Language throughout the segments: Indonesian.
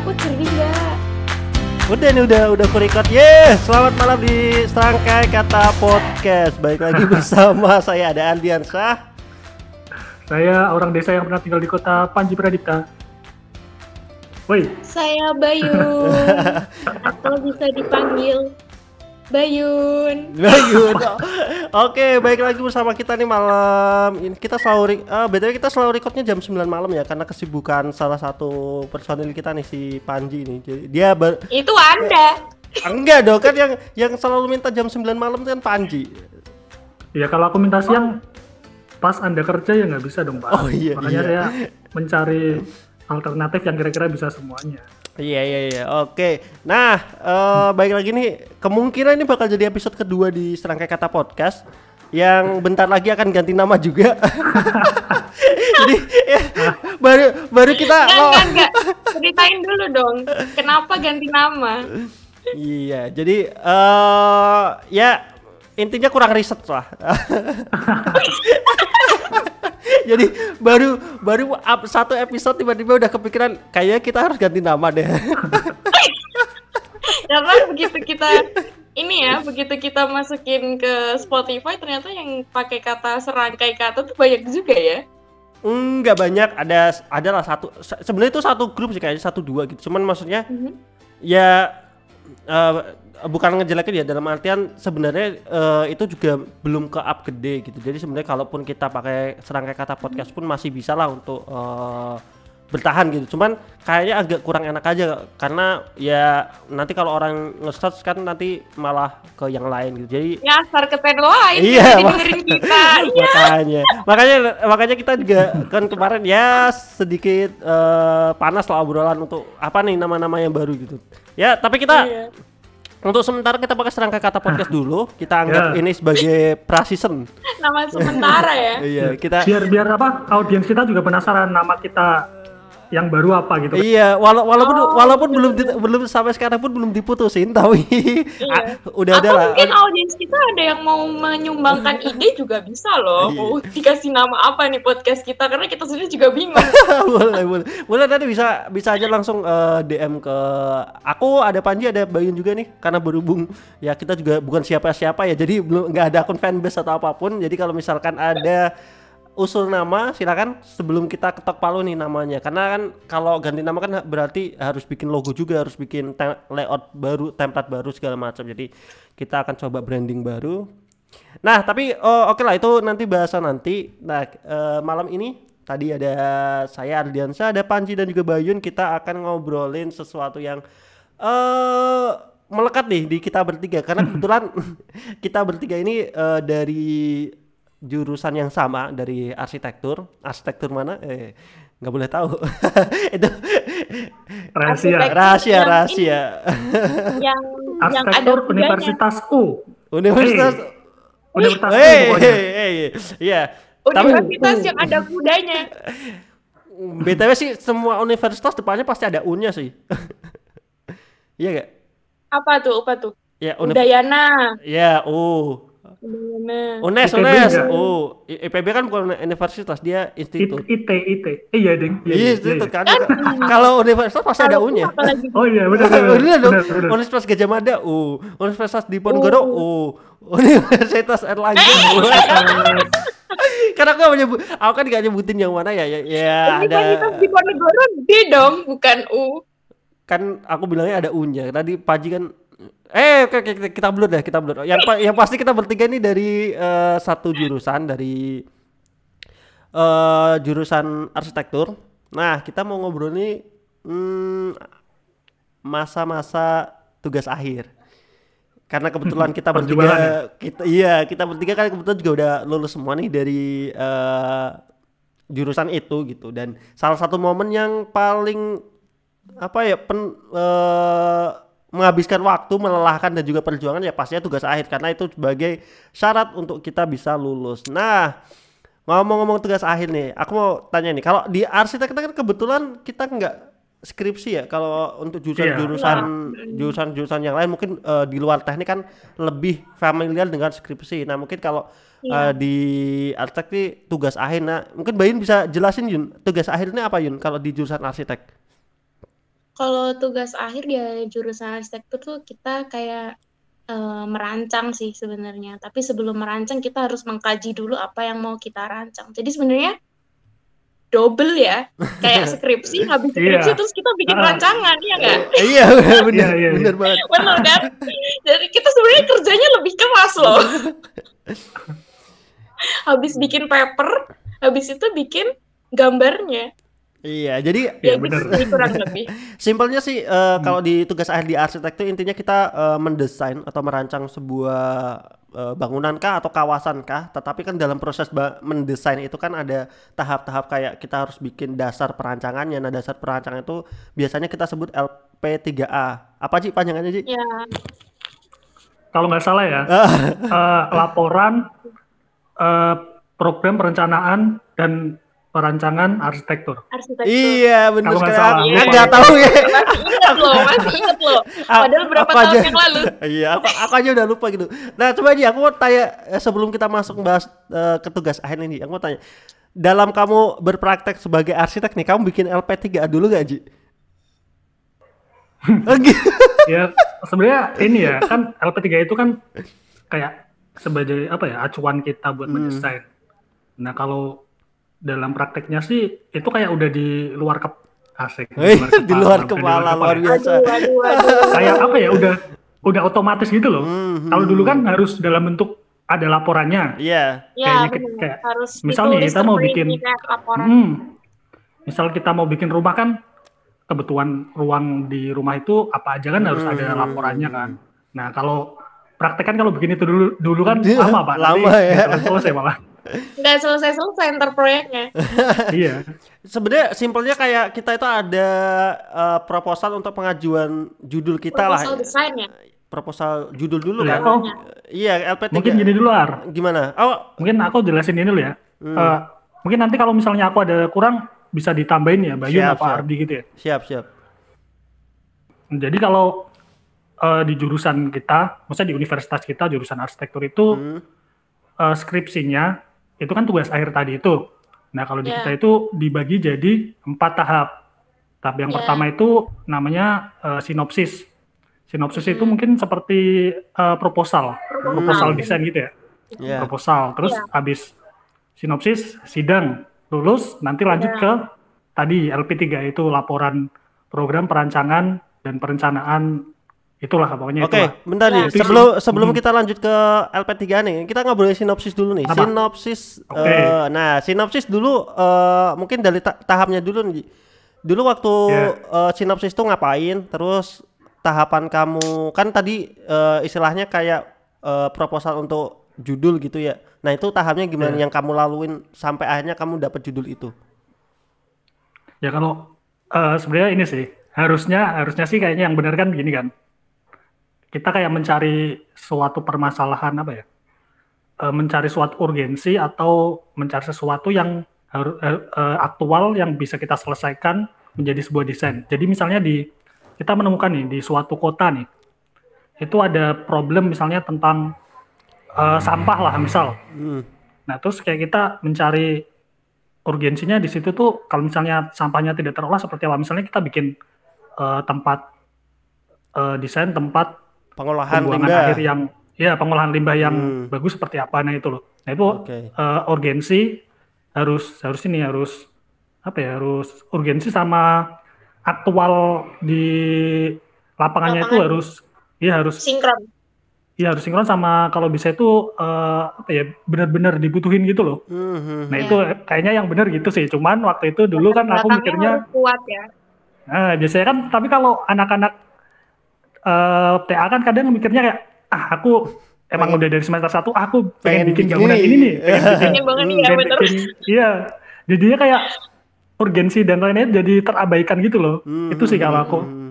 aku nggak? Udah nih udah udah ku record. Yes, selamat malam di Serangkai Kata Podcast. Baik lagi bersama saya ada Aldian Syah. Saya orang desa yang pernah tinggal di kota Panji Pradipta. Woi, Saya Bayun. Atau bisa dipanggil Bayun. Bayun. Oke, baik lagi bersama kita nih malam. Ini kita selalu eh, btw kita selalu recordnya jam 9 malam ya karena kesibukan salah satu personil kita nih si Panji nih. Jadi dia ber- Itu Anda. enggak dong kan yang yang selalu minta jam 9 malam itu kan Panji. ya kalau aku minta siang pas anda kerja ya nggak bisa dong pak. Oh, iya, Makanya iya. saya mencari alternatif yang kira-kira bisa semuanya. Iya iya iya. Oke. Nah, eh baik lagi nih kemungkinan ini bakal jadi episode kedua di Serangkai Kata Podcast yang bentar lagi akan ganti nama juga. jadi ya, baru baru kita Enggak, enggak, enggak. Ceritain dulu dong. Kenapa ganti nama? Iya, jadi eh ya intinya kurang riset lah. jadi baru baru up satu episode tiba-tiba udah kepikiran kayaknya kita harus ganti nama deh. Karena begitu kita ini ya, begitu kita masukin ke Spotify ternyata yang pakai kata serangkai kata tuh banyak juga ya. Enggak banyak, ada adalah satu se- sebenarnya itu satu grup sih kayaknya satu dua gitu. Cuman maksudnya Mhm. ya eh, bukan ngejelekin ya dalam artian sebenarnya eh, itu juga belum ke up gede gitu. Jadi sebenarnya kalaupun kita pakai serangkai kata podcast pun masih bisa lah untuk eh, bertahan gitu. Cuman kayaknya agak kurang enak aja karena ya nanti kalau orang nge-search kan nanti malah ke yang lain gitu. Jadi Nyasar ke channel lain Iya, dengerin kita. Iya. makanya makanya makanya kita juga kan kemarin ya sedikit eh, panas lah obrolan untuk apa nih nama-nama yang baru gitu ya tapi kita Iya. Untuk sementara kita pakai serangkai kata podcast dulu kita anggap Ya. ini sebagai pra-season Nama sementara ya. iya kita Biar biar apa? Audiens kita juga penasaran nama kita yang baru apa gitu. Iya, wala- walaupun Oh, walaupun belum di- belum sampai sekarang pun belum diputusin, tapi ah, udah ada lah. mungkin audiens kita ada yang mau menyumbangkan ide juga bisa loh. Iya. Mau dikasih nama apa nih podcast kita karena kita sendiri juga bingung. boleh boleh boleh nanti bisa bisa aja langsung eh, DM ke aku ada Panji ada Bayun juga nih karena berhubung ya kita juga bukan siapa-siapa ya jadi belum nggak ada akun fanbase atau apa pun jadi kalau misalkan ada usul nama silakan sebelum kita ketok palu nih namanya karena kan kalau ganti nama kan berarti harus bikin logo juga harus bikin layout baru template baru segala macam jadi kita akan coba branding baru Nah, tapi oh, oke lah itu nanti bahasa nanti. Nah, eh, malam ini tadi ada saya Ardiansa, ada Panji dan juga Bayun. Kita akan ngobrolin sesuatu yang eh melekat nih di kita bertiga karena kebetulan kita bertiga ini eh, dari jurusan yang sama dari arsitektur. Arsitektur mana? Eh nggak boleh tahu. itu Rahasia. Rahasia Yang rahasia. yang yang ada Arsitektur kudanya. Universitas U. Universitas Universitas U Hey, pokoknya. hey, hey, iya. Tapi Universitas yang ada kudanya. BTW sih semua universitas depannya pasti ada U-nya sih. Iya gak? Apa tuh? Apa tuh? Ya, Udayana. ya U. UNES, UNES, enggak? U. I- IPB kan bukan universitas, dia It, institut. IT, IT. Eh, iya, Ding. Iya, Iya, iya, institut iya. kan. Kalau universitas pasti ada U-nya. Oh iya, benar benar. Benar, benar. Universitas Gajah Mada U, Universitas Diponegoro U, Universitas Erlangga U. Karena aku gak menyebut, aku kan gak nyebutin yang mana ya. Ya, ya ada. Universitas di Ponegoro D dong, bukan U. kan aku bilangnya ada U-nya. Tadi Paji kan eh oke, oke, kita- kita belum deh, kita belum. Yang pa- yang pasti kita bertiga ini dari eh, satu jurusan dari eh jurusan arsitektur. Nah, kita mau ngobrol nih hmm, masa-masa tugas akhir. Karena kebetulan kita bertiga ya? kita iya, kita bertiga kan kebetulan juga udah lulus semua nih dari eh, jurusan itu gitu dan salah satu momen yang paling apa ya pen, eh, menghabiskan waktu melelahkan dan juga perjuangan ya pastinya tugas akhir karena itu sebagai syarat untuk kita bisa lulus. Nah ngomong-ngomong tugas akhir nih, aku mau tanya nih kalau di arsitek kan kebetulan kita nggak skripsi ya kalau untuk jurusan-jurusan jurusan-jurusan yang lain mungkin eh, di luar teknik kan lebih familiar dengan skripsi. Nah mungkin kalau eh, di arsitek nih tugas akhir, nah mungkin Bayun bisa jelasin Yun tugas akhirnya apa Yun kalau di jurusan arsitek? Kalau tugas akhir di jurusan arsitektur tuh kita kayak eh, merancang sih sebenarnya. Tapi sebelum merancang kita harus mengkaji dulu apa yang mau kita rancang. Jadi sebenarnya double ya, kayak skripsi, habis skripsi Iya. terus kita bikin Ah. rancangan, ya nggak? Eh, iya benar Iya, iya, iya. benar banget Benar kan? Jadi kita sebenarnya kerjanya lebih keras loh. habis bikin paper, habis itu bikin gambarnya. Iya jadi Iya, Ya, benar. sih, kurang lebih. Simpelnya sih eh, kalau di tugas akhir di arsitektur intinya kita eh, mendesain atau merancang sebuah eh, bangunan kah atau kawasan kah, tetapi kan dalam proses mendesain itu kan ada tahap-tahap kayak kita harus bikin dasar perancangannya. Nah, dasar perancangan itu biasanya kita sebut LP3A. Apa sih panjangannya sih? Ya, Kalau nggak salah ya, eh, laporan eh, program perencanaan dan perancangan arsitektur. arsitektur. Iya, benar sekali. salah, Aku lupa nggak ya. tahu ya. Masih inget loh, masih inget loh. Padahal berapa Aku tahun aja- yang lalu. Iya, aku, aku aja udah lupa gitu. Nah, coba Ji, aku mau tanya eh, sebelum kita masuk bahas eh, ke tugas akhir ini, aku mau tanya. Dalam kamu berpraktek sebagai arsitek nih, kamu bikin LP3A dulu gak, Ji? Ya sebenarnya ini ya kan LP3 itu kan kayak sebagai apa ya acuan kita buat Hmm. mendesain. Nah kalau dalam prakteknya sih itu kayak udah di luar kep asik Eh, di luar kepala, luar biasa. Aduh, aduh, aduh. Kayak apa ya udah udah otomatis gitu loh. Hmm, Kalau hmm. dulu kan harus dalam bentuk ada laporannya. Iya. Ya, Kayaknya kayak- benar. kayak- harus misal nih, ditulis kita mau bikin-. Hmm. Misal kita mau bikin rumah kan kebutuhan ruang di rumah itu apa aja kan harus ada Hmm. laporannya kan. Nah kalau praktek kan kalau bikin itu dulu dulu kan Iya, lama pak. lama Nanti ya. selesai malah. Nggak selesai-selesai ntar proyeknya. iya. Sebenarnya simpelnya kayak kita itu ada eh, proposal untuk pengajuan judul kita Proposal lah. desainnya. Proposal judul dulu Iya. kan. Oh, Iya, LP3. mungkin gini dulu Ar. Gimana? Oh, Mungkin aku jelasin ini dulu ya. Hmm. Eh, mungkin nanti kalau misalnya aku ada kurang bisa ditambahin ya Bayu Siap, apa siap. Ardi gitu ya. siap, siap. Jadi kalau eh, di jurusan kita, maksudnya di universitas kita jurusan arsitektur itu Hmm. eh, skripsinya itu kan tugas akhir tadi itu. Nah kalau di Ya. kita itu dibagi jadi empat tahap. Tahap yang Ya. pertama itu namanya eh, sinopsis. Sinopsis itu Hmm. mungkin seperti eh, proposal, proposal desain gitu ya. Iya. Proposal. Terus Ya. habis sinopsis sidang lulus nanti lanjut Ya. ke tadi LP3 itu laporan program perancangan dan perencanaan itulah pokoknya Oke, itulah. bentar nih. Itu Sebelum sebelum Hmm. kita lanjut ke LP3 nih, kita ngobrolin sinopsis dulu nih. Apa? Sinopsis Oke. eh, nah, sinopsis dulu eh, mungkin dari ta- tahapnya dulu nih. Dulu waktu Ya. eh, sinopsis tuh ngapain? Terus tahapan kamu kan tadi eh, istilahnya kayak eh, proposal untuk judul gitu ya. Nah, itu tahapnya gimana Ya. yang kamu laluin sampai akhirnya kamu dapat judul itu? Ya kalau eh, sebenarnya ini sih harusnya harusnya sih kayaknya yang benar kan gini kan. Kita kayak mencari suatu permasalahan apa ya? Eh, mencari suatu urgensi atau mencari sesuatu yang harus aktual yang bisa kita selesaikan menjadi sebuah desain. Jadi misalnya di kita menemukan nih di suatu kota nih itu ada problem misalnya tentang eh, sampah lah misal. Hmm. Nah, terus kayak kita mencari urgensinya di situ tuh kalau misalnya sampahnya tidak terolah seperti apa? Misalnya kita bikin eh, tempat eh, desain tempat Pengolahan limbah. akhir yang ya pengolahan limbah yang Hmm. bagus seperti apa nah itu loh. Nah, itu Oke. eh, urgensi harus harus ini harus apa ya? Harus urgensi sama aktual di lapangannya itu Lapangan. harus ya harus Sinkron. ya harus sinkron sama kalau bisa itu eh, apa ya benar-benar dibutuhin gitu loh. Hmm, Nah Ya. itu kayaknya yang benar gitu sih. Cuman waktu itu dulu kan aku mikirnya, harus kuat ya. nah, biasanya kan. Tapi kalau anak-anak eh, TA kan kadang mikirnya kayak, ah aku emang Pengen- udah dari semester satu, aku pengen, pengen bikin bikin bangunan ini. nih, pengen bikin, Pengen banget nih ya, bener. bikin, iya. Jadinya kayak urgensi dan lainnya jadi terabaikan gitu loh. Hmm, Itu sih kalau aku. hmm,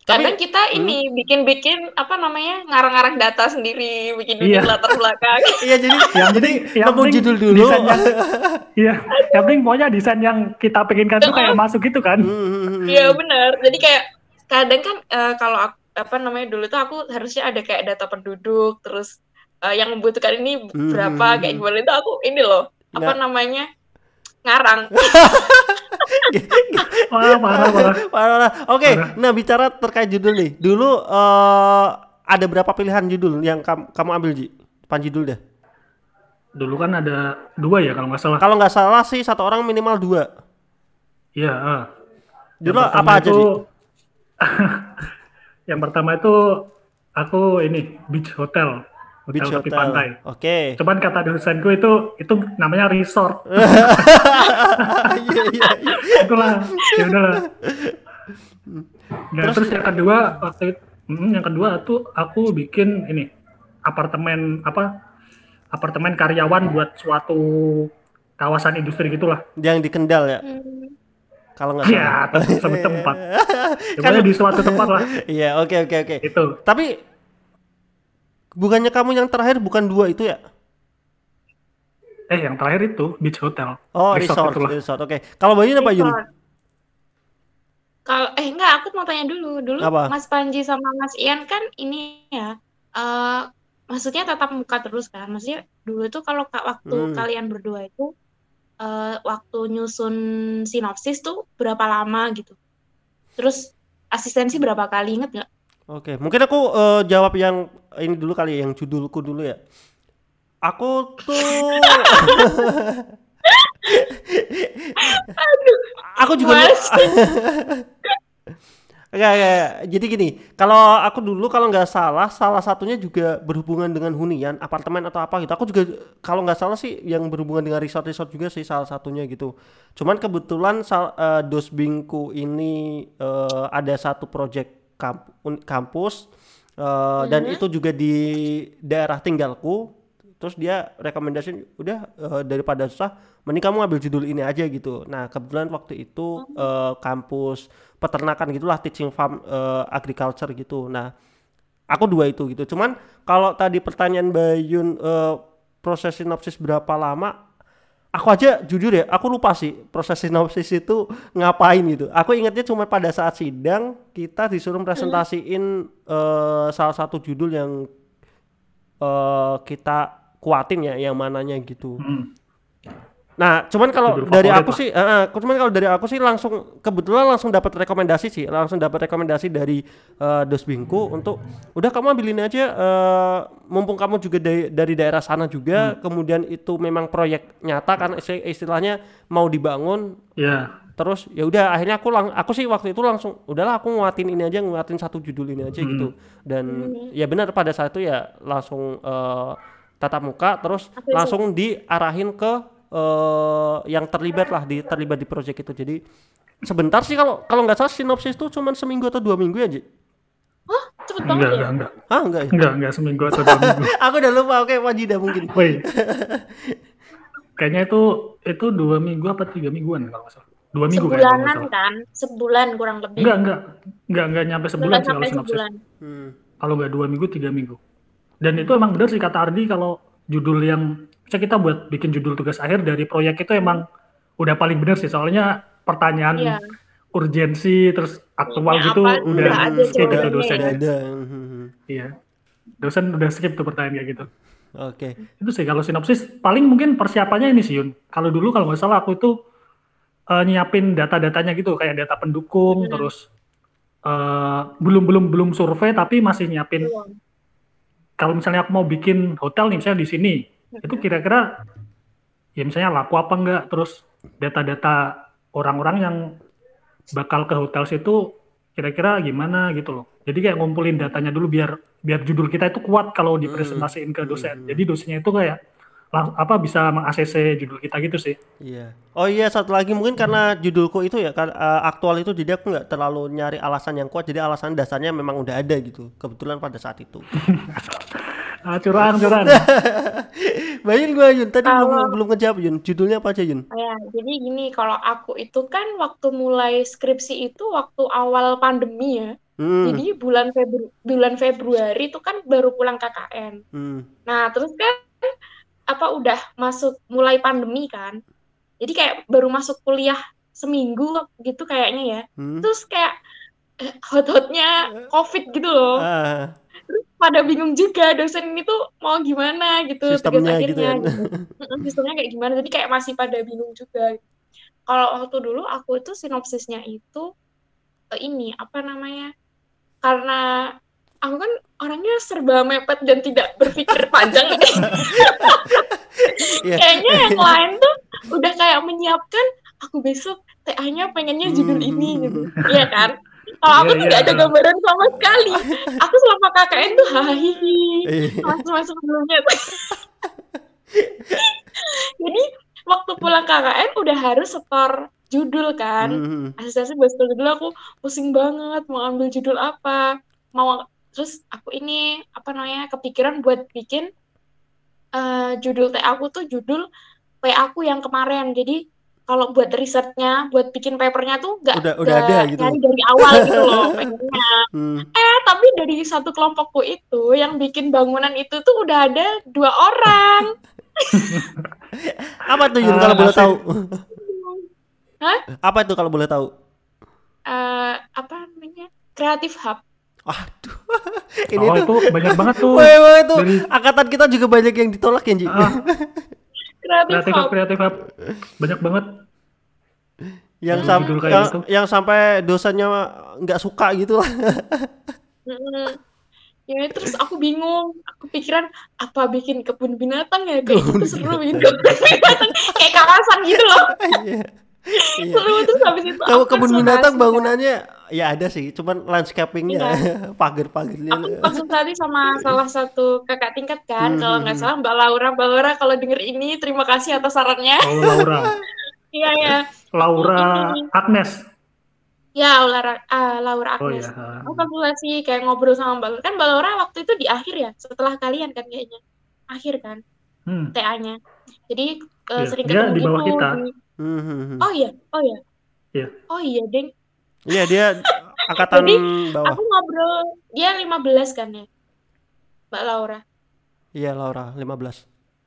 Tapi- Kadang kita ini bikin-bikin apa namanya ngarang-ngarang data sendiri, Iya. bikin-bikin latar belakang. Iya jadi Yang jadi yang nemu penting judul dulu. desain yang- Iya, yang penting pokoknya desain yang kita pengenkan tuh kayak masuk gitu kan. Hmm, Iya benar. Jadi kayak kadang kan eh, kalau aku, apa namanya dulu tuh aku harusnya ada kayak data penduduk, terus eh, yang membutuhkan ini berapa Hmm. kayak gimana itu aku ini loh apa Nggak. namanya ngarang. Wah, parah, parah. Parah. Oke, Parah. nah bicara terkait judul nih. Dulu eh, ada berapa pilihan judul yang kam- kamu ambil Ji? Panji dulu deh. Dulu kan ada dua ya kalau nggak salah. Kalau nggak salah sih satu orang minimal dua. Iya. Judul Yang pertama apa aja itu, sih? yang pertama itu aku ini beach hotel, hotel Beach tepi Hotel. pantai. Oke. Cuman kata dosenku itu itu namanya resort. Iya iya. iya. Itulah, ya udahlah. Nah, Terus- terus, yang kedua waktu itu, mm, yang kedua tuh aku bikin ini apartemen apa? Apartemen karyawan buat suatu kawasan industri gitulah. Yang di Kendal ya. Hmm. Kalau nggak salah. Ya, tetap sebut tempat. Kan- di suatu tempat lah. Iya, oke oke oke. Itu. Tapi bukannya kamu yang terakhir bukan dua itu ya? Eh, yang terakhir itu beach hotel. Oh, resort, itulah. resort. Oke. Kalau Bayu apa Yun? Resort. Kalau eh enggak, aku mau tanya dulu. Dulu Apa? Mas Panji sama Mas Ian kan ini ya eh maksudnya tatap muka terus kan. Maksudnya dulu tuh kalau ka- waktu Hmm. kalian berdua itu eh waktu nyusun sinopsis tuh berapa lama gitu. Terus asistensi berapa kali inget nggak? Oke, mungkin aku eh, jawab yang ini dulu kali ya, yang judulku dulu ya. Aku tuh Aku juga Mas. Enggak, enggak. Jadi gini, kalau aku dulu kalau nggak salah, salah satunya juga berhubungan dengan hunian, apartemen atau apa gitu. Aku juga kalau nggak salah sih yang berhubungan dengan resort-resort juga sih salah satunya gitu. Cuman kebetulan sal, eh, dosbingku ini eh, ada satu project kamp- kampus eh, dan Mhm. itu juga di daerah tinggalku. Terus dia rekomendasi udah eh, daripada susah, mending kamu ambil judul ini aja gitu. Nah kebetulan waktu itu eh, kampus peternakan gitulah teaching farm eh, agriculture gitu. Nah, aku dua itu gitu. Cuman kalau tadi pertanyaan Bayun eh, proses sinopsis berapa lama? Aku aja jujur ya, aku lupa sih proses sinopsis itu ngapain gitu. Aku ingatnya cuma pada saat sidang kita disuruh presentasiin eh, salah satu judul yang eh, kita kuatin ya, yang mananya gitu. Hmm. Nah, cuman kalau dari aku lah. sih, eh, eh, cuman kalau dari aku sih langsung kebetulan langsung dapat rekomendasi sih, langsung dapat rekomendasi dari eh, dosbingku untuk udah kamu ambil ini aja, eh, mumpung kamu juga dari dari daerah sana juga, Hmm. kemudian itu memang proyek nyata kan isti- istilahnya mau dibangun, Ya, terus ya udah akhirnya aku lang aku sih waktu itu langsung udahlah aku nguatin ini aja, nguatin satu judul ini aja Hmm. gitu, dan ya benar pada saat itu ya langsung eh, tatap muka, terus itu? langsung diarahin ke eh yang terlibat lah di terlibat di proyek itu jadi sebentar sih kalau kalau nggak salah sinopsis itu cuma seminggu atau dua minggu aja Hah, cepet banget enggak, ya? enggak, enggak. ah enggak ya Enggak, enggak seminggu atau dua minggu. aku udah lupa oke Wajida mungkin Woi. Kayaknya itu itu dua minggu apa tiga mingguan kalau nggak salah. Dua minggu Sebulanan kan? Sebulan kurang lebih. Enggak, enggak. Enggak, enggak nyampe sebulan Sebulan sih kalau sinopsis. sebulan. hmm. Kalau nggak dua minggu, tiga minggu. Dan itu emang benar sih kata Ardi kalau judul yang bisa kita buat bikin judul tugas akhir dari proyek itu emang udah paling benar sih. Soalnya pertanyaan Iya. urgensi terus aktual Ini gitu apa, udah udah ada skip itu dosen. udah ada hmm. Iya. Dosen udah skip tuh pertanyaan kayak gitu. oke Itu sih kalau sinopsis paling mungkin persiapannya ini sih Yun. Kalau dulu kalau nggak salah aku itu eh, nyiapin data-datanya gitu kayak data pendukung Hmm. terus eh, belum belum belum survei tapi masih nyiapin Belum. Kalau misalnya aku mau bikin hotel nih misalnya di sini itu kira-kira ya misalnya laku apa enggak? Terus data-data orang-orang yang bakal ke hotel situ kira-kira gimana gitu loh. Jadi kayak ngumpulin datanya dulu biar biar judul kita itu kuat kalau dipresentasiin ke dosen. Jadi dosennya itu kayak apa bisa meng-ACC judul kita gitu sih Iya. Oh iya satu lagi mungkin karena judulku itu ya kan eh, aktual itu jadi aku nggak terlalu nyari alasan yang kuat jadi alasan dasarnya memang udah ada gitu kebetulan pada saat itu. ah, curang curang Bayun gua Yun tadi belum Kalau- belum ngejawab Yun judulnya apa aja Yun? Ya, jadi gini, kalau aku itu kan waktu mulai skripsi itu waktu awal pandemi ya. Hmm. Jadi bulan Febru bulan Februari itu kan baru pulang KKN. hmm. Nah, terus kan apa udah masuk mulai pandemi kan. Jadi kayak baru masuk kuliah seminggu gitu kayaknya ya. Hmm. Terus kayak eh, hot-hotnya COVID gitu loh. Ah, Terus pada bingung juga dosen ini tuh mau gimana gitu Sistemnya gitu akhirnya. Mm-mm, Sistemnya kayak gimana. Jadi kayak masih pada bingung juga. Kalau waktu dulu aku itu sinopsisnya itu eh, ini apa namanya? Karena aku kan orangnya serba mepet dan tidak berpikir panjang. Iya. Kayaknya yang lain tuh udah kayak menyiapkan aku besok TA-nya pengennya judul ini gitu. Iya kan? Kalau aku Iya, tuh iya, gak ada gambaran sama sekali. Aku selama KKN tuh hahihi. Iya. Masuk-masuk sebelumnya tuh. Jadi waktu pulang KKN udah harus setor judul kan. Hmm. Asistensi buat setor judul aku pusing banget mau ambil judul apa. Mau terus aku ini apa namanya kepikiran buat bikin eh, judul TA aku tuh judul PA aku yang kemarin. Jadi kalau buat risetnya, buat bikin papernya tuh nggak Udah- udah nggak ada gitu. nyari dari awal gitu loh pengennya. Hmm. Eh, tapi dari satu kelompokku itu yang bikin bangunan itu tuh udah ada dua orang. Apa tuh Yun Ah, kalau boleh asik. tahu? Hah? Apa itu kalau boleh tahu? Eh, apa namanya? Creative Hub. Aduh. Ini oh tuh itu banyak banget tuh. Wah, wah, itu Dari- angkatan kita juga banyak yang ditolak ya, Ji. Ah, kreatif Hub. kreatif hub. Banyak banget. yang sam- yang, gitu. yang sampai dosennya nggak suka gitu lah. Ya terus aku bingung, aku pikiran apa bikin kebun binatang ya kayak gitu seru bikin kebun binatang kayak kawasan gitu loh Iya. Iya. seru terus habis itu Kalau kebun binatang bangunannya ya ada sih, cuman landscapingnya, pagar-pagarnya. aku konsultasi sama salah satu kakak tingkat kan. Hmm, kalau nggak salah Mbak Laura. Mbak Laura kalau denger ini terima kasih atas sarannya. Oh Laura. iya ya Laura Agnes. ya Laura ah, Laura Oh Agnes. ya. aku konsultasi kayak ngobrol sama Mbak Laura. Kan Mbak Laura waktu itu di akhir ya? Setelah kalian kan kayaknya. Akhir kan? Hmm. TA-nya jadi eh, Iya, sering dia ketemu di bawah gitu. kita. di- Hmm, hmm, hmm. oh iya. Oh iya. Iya. oh iya deng Iya dia angkatan Jadi, bawah. aku ngobrol dia 15 kan ya Mbak Laura Iya Laura 15.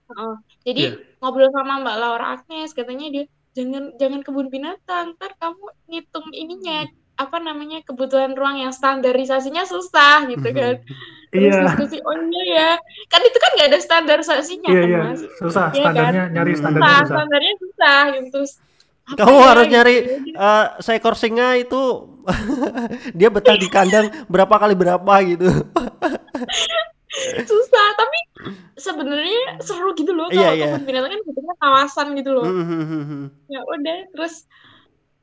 Heeh. jadi Iya. ngobrol sama Mbak Laura Agnes katanya dia jangan jangan kebun binatang ntar kamu ngitung ininya apa namanya kebutuhan ruang yang standarisasinya susah gitu kan terus Iya. diskusi oh iya ya kan itu kan nggak ada standarisasinya Iya kan iya. mas Susah Iya kan? standarnya nyari Hmm. standarnya susah susah. standarnya susah gitu terus apa Kamu ya, harus gitu. nyari eh, seekor singa itu dia betah di kandang berapa kali berapa gitu. susah tapi sebenarnya seru gitu loh Iya, kalau iya. kebun binatang kan bentuknya kawasan gitu loh Hmm, hmm, hmm, hmm. ya udah terus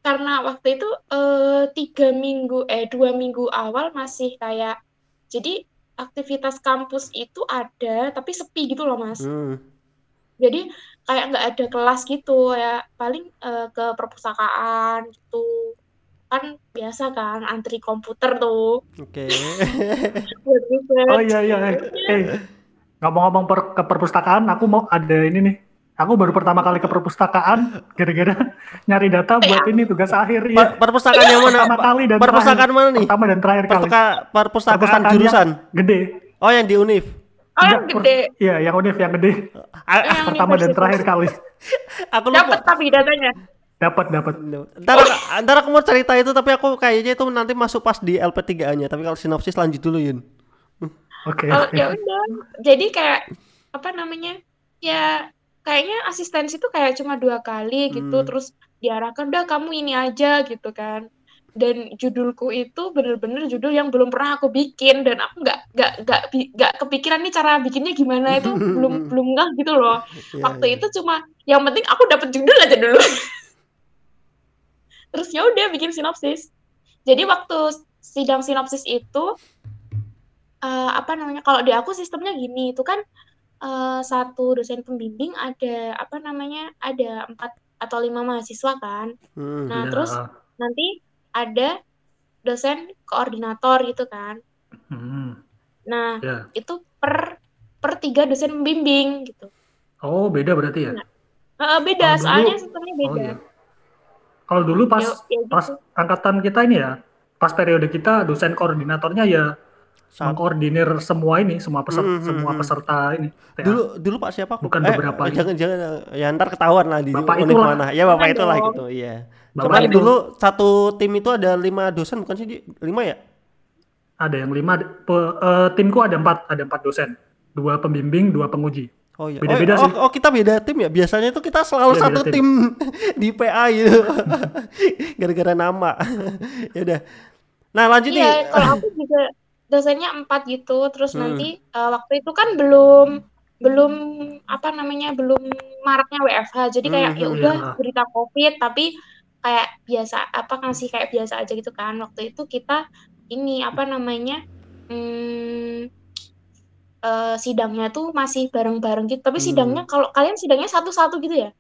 karena waktu itu eh, tiga minggu eh dua minggu awal masih kayak jadi aktivitas kampus itu ada tapi sepi gitu loh mas Hmm. jadi kayak nggak ada kelas gitu ya paling eh, ke perpustakaan gitu kan biasa kan antri komputer tuh Oke. riset. Oh iya iya. Eh, eh. ngomong-ngomong per- ke perpustakaan, aku mau ada ini nih. Aku baru pertama kali ke perpustakaan gara-gara nyari data buat ini tugas akhir Per- ya. perpustakaan yang mana? Pertama kali dan Perpustakaan terakhir. mana nih? Pertama dan terakhir kali. Pertuka- perpustakaan Perpustakaan jurusan. Gede. Oh yang di Unif. Oh yang gede Iya, yang univ yang gede. Yang Pertama dan terakhir kali. aku dapat lupa. tapi datanya Dapat dapat. Ntar, ntar aku mau cerita itu tapi aku kayaknya itu nanti masuk pas di LP3-nya. Tapi kalau sinopsis lanjut dulu Yun. Oke. Oh, oke. ya udah. Jadi kayak apa namanya? Ya kayaknya asistensi tuh kayak cuma dua kali gitu Hmm. terus diarahkan udah kamu ini aja gitu kan. Dan judulku itu bener-bener judul yang belum pernah aku bikin dan aku nggak nggak nggak nggak kepikiran nih cara bikinnya gimana itu belum belum nggak gitu loh. Iya, Waktu iya. itu cuma yang penting aku dapat judul aja dulu. Terus ya udah bikin sinopsis. Jadi waktu sidang sinopsis itu eh, apa namanya? Kalau di aku sistemnya gini, itu kan eh, satu dosen pembimbing ada apa namanya? Ada empat atau lima mahasiswa kan. Hmm. Nah Iya. terus nanti ada dosen koordinator gitu kan. Hmm, Nah ya. itu per per tiga dosen pembimbing gitu. Oh, beda berarti ya? Eh, beda, Kalau dulu- soalnya sistemnya Oh beda. iya. Kalau dulu pas Ya- ya gitu. pas angkatan kita ini ya, pas periode kita dosen koordinatornya ya Saat- mengkoordinir semua ini, semua peserta, Hmm, hmm, semua hmm. peserta ini. TA. Dulu dulu Pak siapa? Bukan Eh, beberapa eh, ini. jangan jangan ya ntar ketahuan lah di Bapak itulah. mana. Ya Bapak itulah dong. gitu, iya. Bapak Cuman dulu satu tim itu ada lima dosen bukan sih? Lima ya? Ada yang lima, pe- eh, timku ada empat, ada empat dosen, dua pembimbing, dua penguji. Oh iya. Beda-beda oh, sih. oh, oh, kita beda tim ya. Biasanya itu kita selalu Iya, satu beda tim. di PA gitu. Gara-gara nama. ya udah. Nah, lanjut nih. Iya, kalau aku juga dosennya empat gitu. Terus Hmm. nanti eh, waktu itu kan belum belum apa namanya belum maraknya WFH. Jadi kayak Hmm, ya udah iya. berita COVID tapi kayak biasa apa ngasih kayak biasa aja gitu kan. Waktu itu kita ini apa namanya hmm, eh, sidangnya tuh masih bareng-bareng gitu. Tapi Hmm. sidangnya kalau kalian sidangnya satu-satu gitu ya?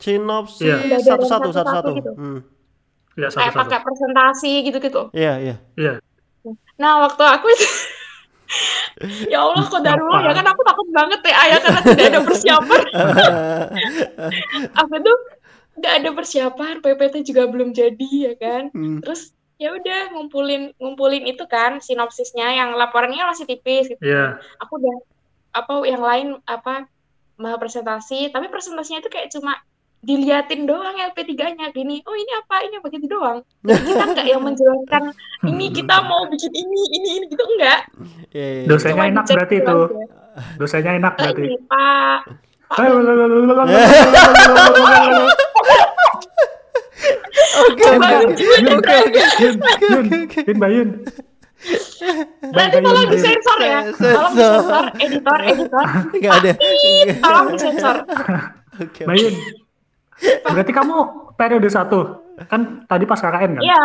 Sinopsis Iya. satu-satu satu-satu. gitu. Hmm. Ya Kayak pakai presentasi gitu-gitu. Iya, iya. Iya. Nah, waktu aku itu ya Allah kodarullah ya Apa? kan aku takut banget ya ya karena tidak ada persiapan. Aku tuh nggak ada persiapan, PPT juga belum jadi ya kan. Hmm. Terus ya udah ngumpulin ngumpulin itu kan sinopsisnya yang laporannya masih tipis gitu. Iya. Aku udah apa yang lain apa mau presentasi, tapi presentasinya itu kayak cuma diliatin doang LP3-nya gini. Oh, ini apa? Ini begitu doang. Jadi kita nggak yang menjelaskan ini kita mau bikin ini, ini, ini gitu enggak. Iya, iya. Dosennya Cuma enak berarti itu. aja. Dosennya enak Eh, berarti. Pak, Pak Oke, oke, oke. Yun, Yun, Bayun. Nanti tolong disensor ya. Tolong disensor, editor, editor. Enggak ada. Tolong disensor. Oke. Bayun. Berarti kamu periode satu. Kan tadi pas KKN kan? Iya,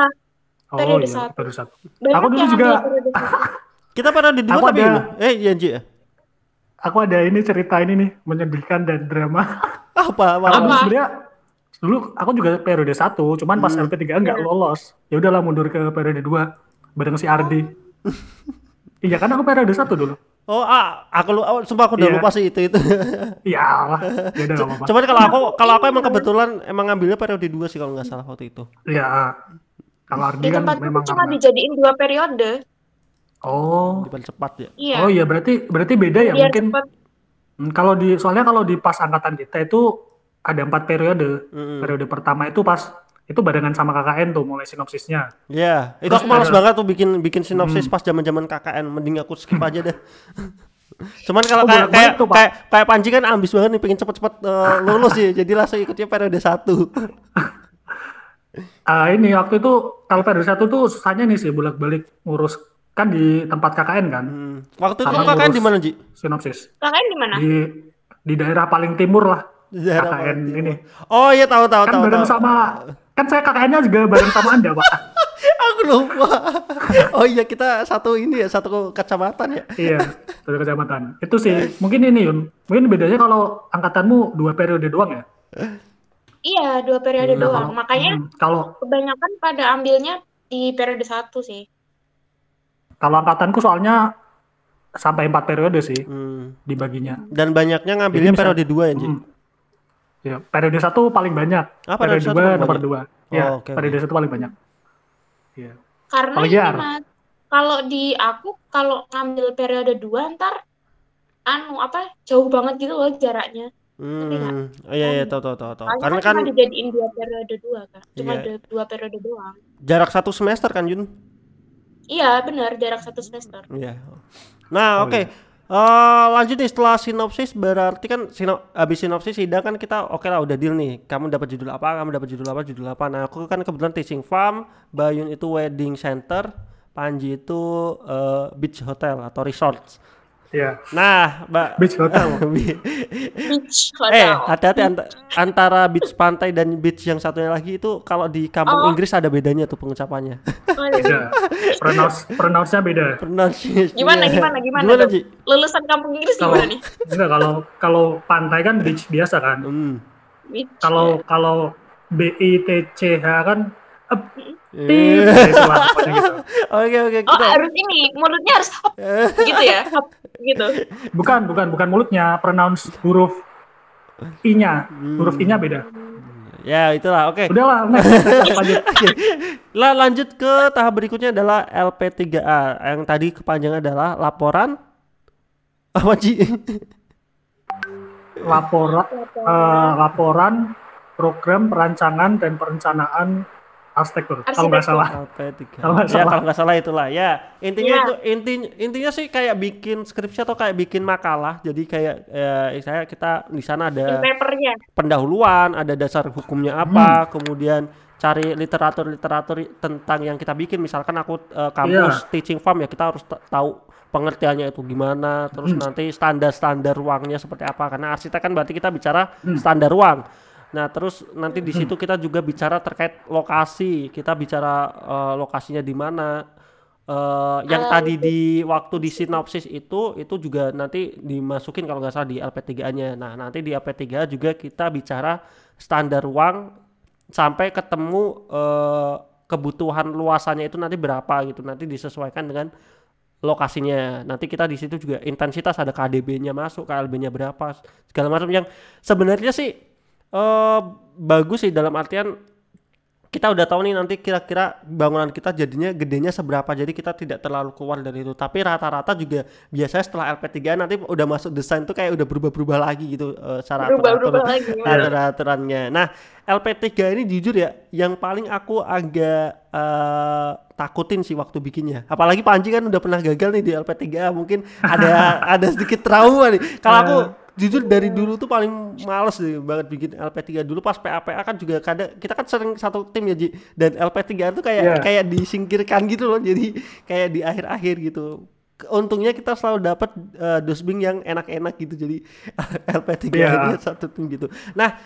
Oh periode iya, satu. periode satu. banyak Aku dulu juga-. Kita pada di dua tapi ada- eh iya Ji. Aku ada ini cerita ini nih, menyedihkan dan drama. Apa? Apa? Aku sebenarnya dulu aku juga periode satu, cuman pas Hmm. LP3 nggak lolos. Ya udahlah mundur ke periode 2 bareng si Ardi. iya kan aku periode satu dulu. Oh, ah, aku lu, oh, sumpah aku udah Iya. lupa sih itu itu. Iya lah, ya udah nggak apa-apa. Cuman kalau aku kalau aku emang kebetulan emang ngambilnya periode 2 sih kalau nggak salah waktu itu. Iya. Kalau Ardi Di kan memang cuma karena- dijadiin dua periode. Oh. Di cepat ya. Iya. Oh iya berarti berarti beda ya biar mungkin. cepet. Hmm, Kalau di soalnya kalau di pas angkatan kita itu ada empat periode. Mm-mm. Periode pertama itu pas itu barengan sama KKN tuh mulai sinopsisnya. Iya, itu Terus aku malas ada- banget tuh bikin bikin sinopsis Hmm. pas zaman-zaman KKN, mending aku skip aja deh. Cuman kalau Oh, kayak kayak, tuh, Pak. kayak kayak Panji kan ambis banget nih pengen cepet-cepet eh, lulus sih, jadi langsung ikutnya periode 1. Ah ini waktu itu kalau periode satu tuh susahnya nih sih bolak-balik ngurus kan di tempat KKN kan Hmm. Waktu itu KKN di mana, Ji? sinopsis Kalian di mana? di di daerah paling timur lah daerah KKN Paling Timur. ini Oh iya tahu tahu kan tahu. bareng tahu. sama kan saya KKN-nya juga bareng sama anda pak Aku lupa. oh iya kita satu ini ya, satu kecamatan ya. iya satu kecamatan itu sih mungkin ini Yun mungkin bedanya kalau angkatanmu dua periode doang ya Iya, dua periode Hmm. doang. Makanya Hmm, kalau kebanyakan pada ambilnya di periode satu sih. kalau angkatanku soalnya sampai empat periode sih Hmm. dibaginya Dan banyaknya ngambilnya Jadi bisa- periode 2 ya, Ji. Hmm. Ya, periode satu paling banyak. Ah, periode periode dua nomor banyak. dua. Ya, Oh, oke, oke. periode satu paling banyak. Iya. Karena ini? Mas, kalau di aku kalau ngambil periode dua ntar anu apa jauh banget gitu loh jaraknya. Hmm. Oh, iya iya tahu tahu tahu tahu. Karena kan kan cuma dijadiin dua periode dua kan. Cuma Iya. ada dua periode doang. jarak satu semester kan, Jun? Iya, benar jarak satu semester. Iya. Nah, Oh, oke. iya. Eh, lanjut nih setelah sinopsis berarti kan sino, habis sinopsis sidang kan kita oke lah udah deal nih. Kamu dapat judul apa? Kamu dapat judul apa? Judul apa? Nah, aku kan kebetulan teaching farm, Bayun itu wedding center, Panji itu eh, beach hotel atau resort. Iya. Nah, Mbak Beach hotel. Beach eh, hotel. hati-hati anta- antara beach pantai dan beach yang satunya lagi itu kalau di kampung Oh. Inggris ada bedanya tuh pengucapannya. Oh, iya. Beda. Pronounce pronounce-nya beda. Pronunciation. Gimana, gimana, gimana Gimana? Ji? Lulusan kampung Inggris Kalau gimana nih? enggak kalau kalau pantai kan beach biasa kan. Hmm. Beach. Kalau kalau B I T C H kan Eh. ya gitu. Oke oke Oh, harus ini, mulutnya harus hop gitu ya. Hop gitu. Bukan, bukan, bukan mulutnya, pronounce huruf I-nya. Huruf I-nya beda. Ya itulah oke. Udahlah, next, next, lanjut. Lah lanjut ke tahap berikutnya adalah LP3A yang tadi kepanjangan adalah laporan apa Ji? Laporan, eh, laporan program perancangan dan perencanaan arsitektur kalau nggak Arsitektur. salah LP3. Kalau nggak ya salah. kalau nggak salah itulah. Ya, intinya Ya. itu inti intinya sih kayak bikin skripsi atau kayak bikin makalah. Jadi kayak ya, saya kita di sana ada papernya. pendahuluan, ada dasar hukumnya apa, kemudian cari literatur-literatur tentang yang kita bikin. Misalkan aku eh, kampus teaching farm ya kita harus tahu pengertiannya itu gimana, terus nanti standar-standar ruangnya seperti apa. Karena arsitek kan berarti kita bicara standar ruang. Nah, terus nanti di situ kita juga bicara terkait lokasi. Kita bicara eh, lokasinya di mana. Eh, yang Ah, tadi di waktu di sinopsis itu itu juga nanti dimasukin kalau nggak salah di LP3-nya. Nah, nanti di LP3 juga kita bicara standar ruang sampai ketemu eh, kebutuhan luasannya itu nanti berapa gitu. Nanti disesuaikan dengan lokasinya. Nanti kita di situ juga intensitas ada KDB-nya masuk, KLB-nya berapa, segala macam yang sebenarnya sih eh bagus sih dalam artian kita udah tahu nih nanti kira-kira bangunan kita jadinya gedenya seberapa jadi kita tidak terlalu keluar dari itu. Tapi rata-rata juga biasanya setelah LP3 nanti udah masuk desain tuh kayak udah berubah-berubah lagi gitu eh, cara Berubah-ubah atur- lagi. aturan-aturannya. Nah LP3 ini jujur ya yang paling aku agak eh, takutin sih waktu bikinnya. Apalagi Panji kan udah pernah gagal nih di LP3 mungkin ada ada sedikit trauma nih. Kalau aku jujur dari dulu tuh paling males deh banget bikin LP3 dulu pas PA-PA kan juga kadang kita kan sering satu tim ya Ji. Dan LP3 tuh kayak Iya. kayak disingkirkan gitu loh. Jadi kayak di akhir-akhir gitu. Untungnya kita selalu dapat eh, dosbing yang enak-enak gitu. Jadi LP3 Iya. nya satu tim gitu. Nah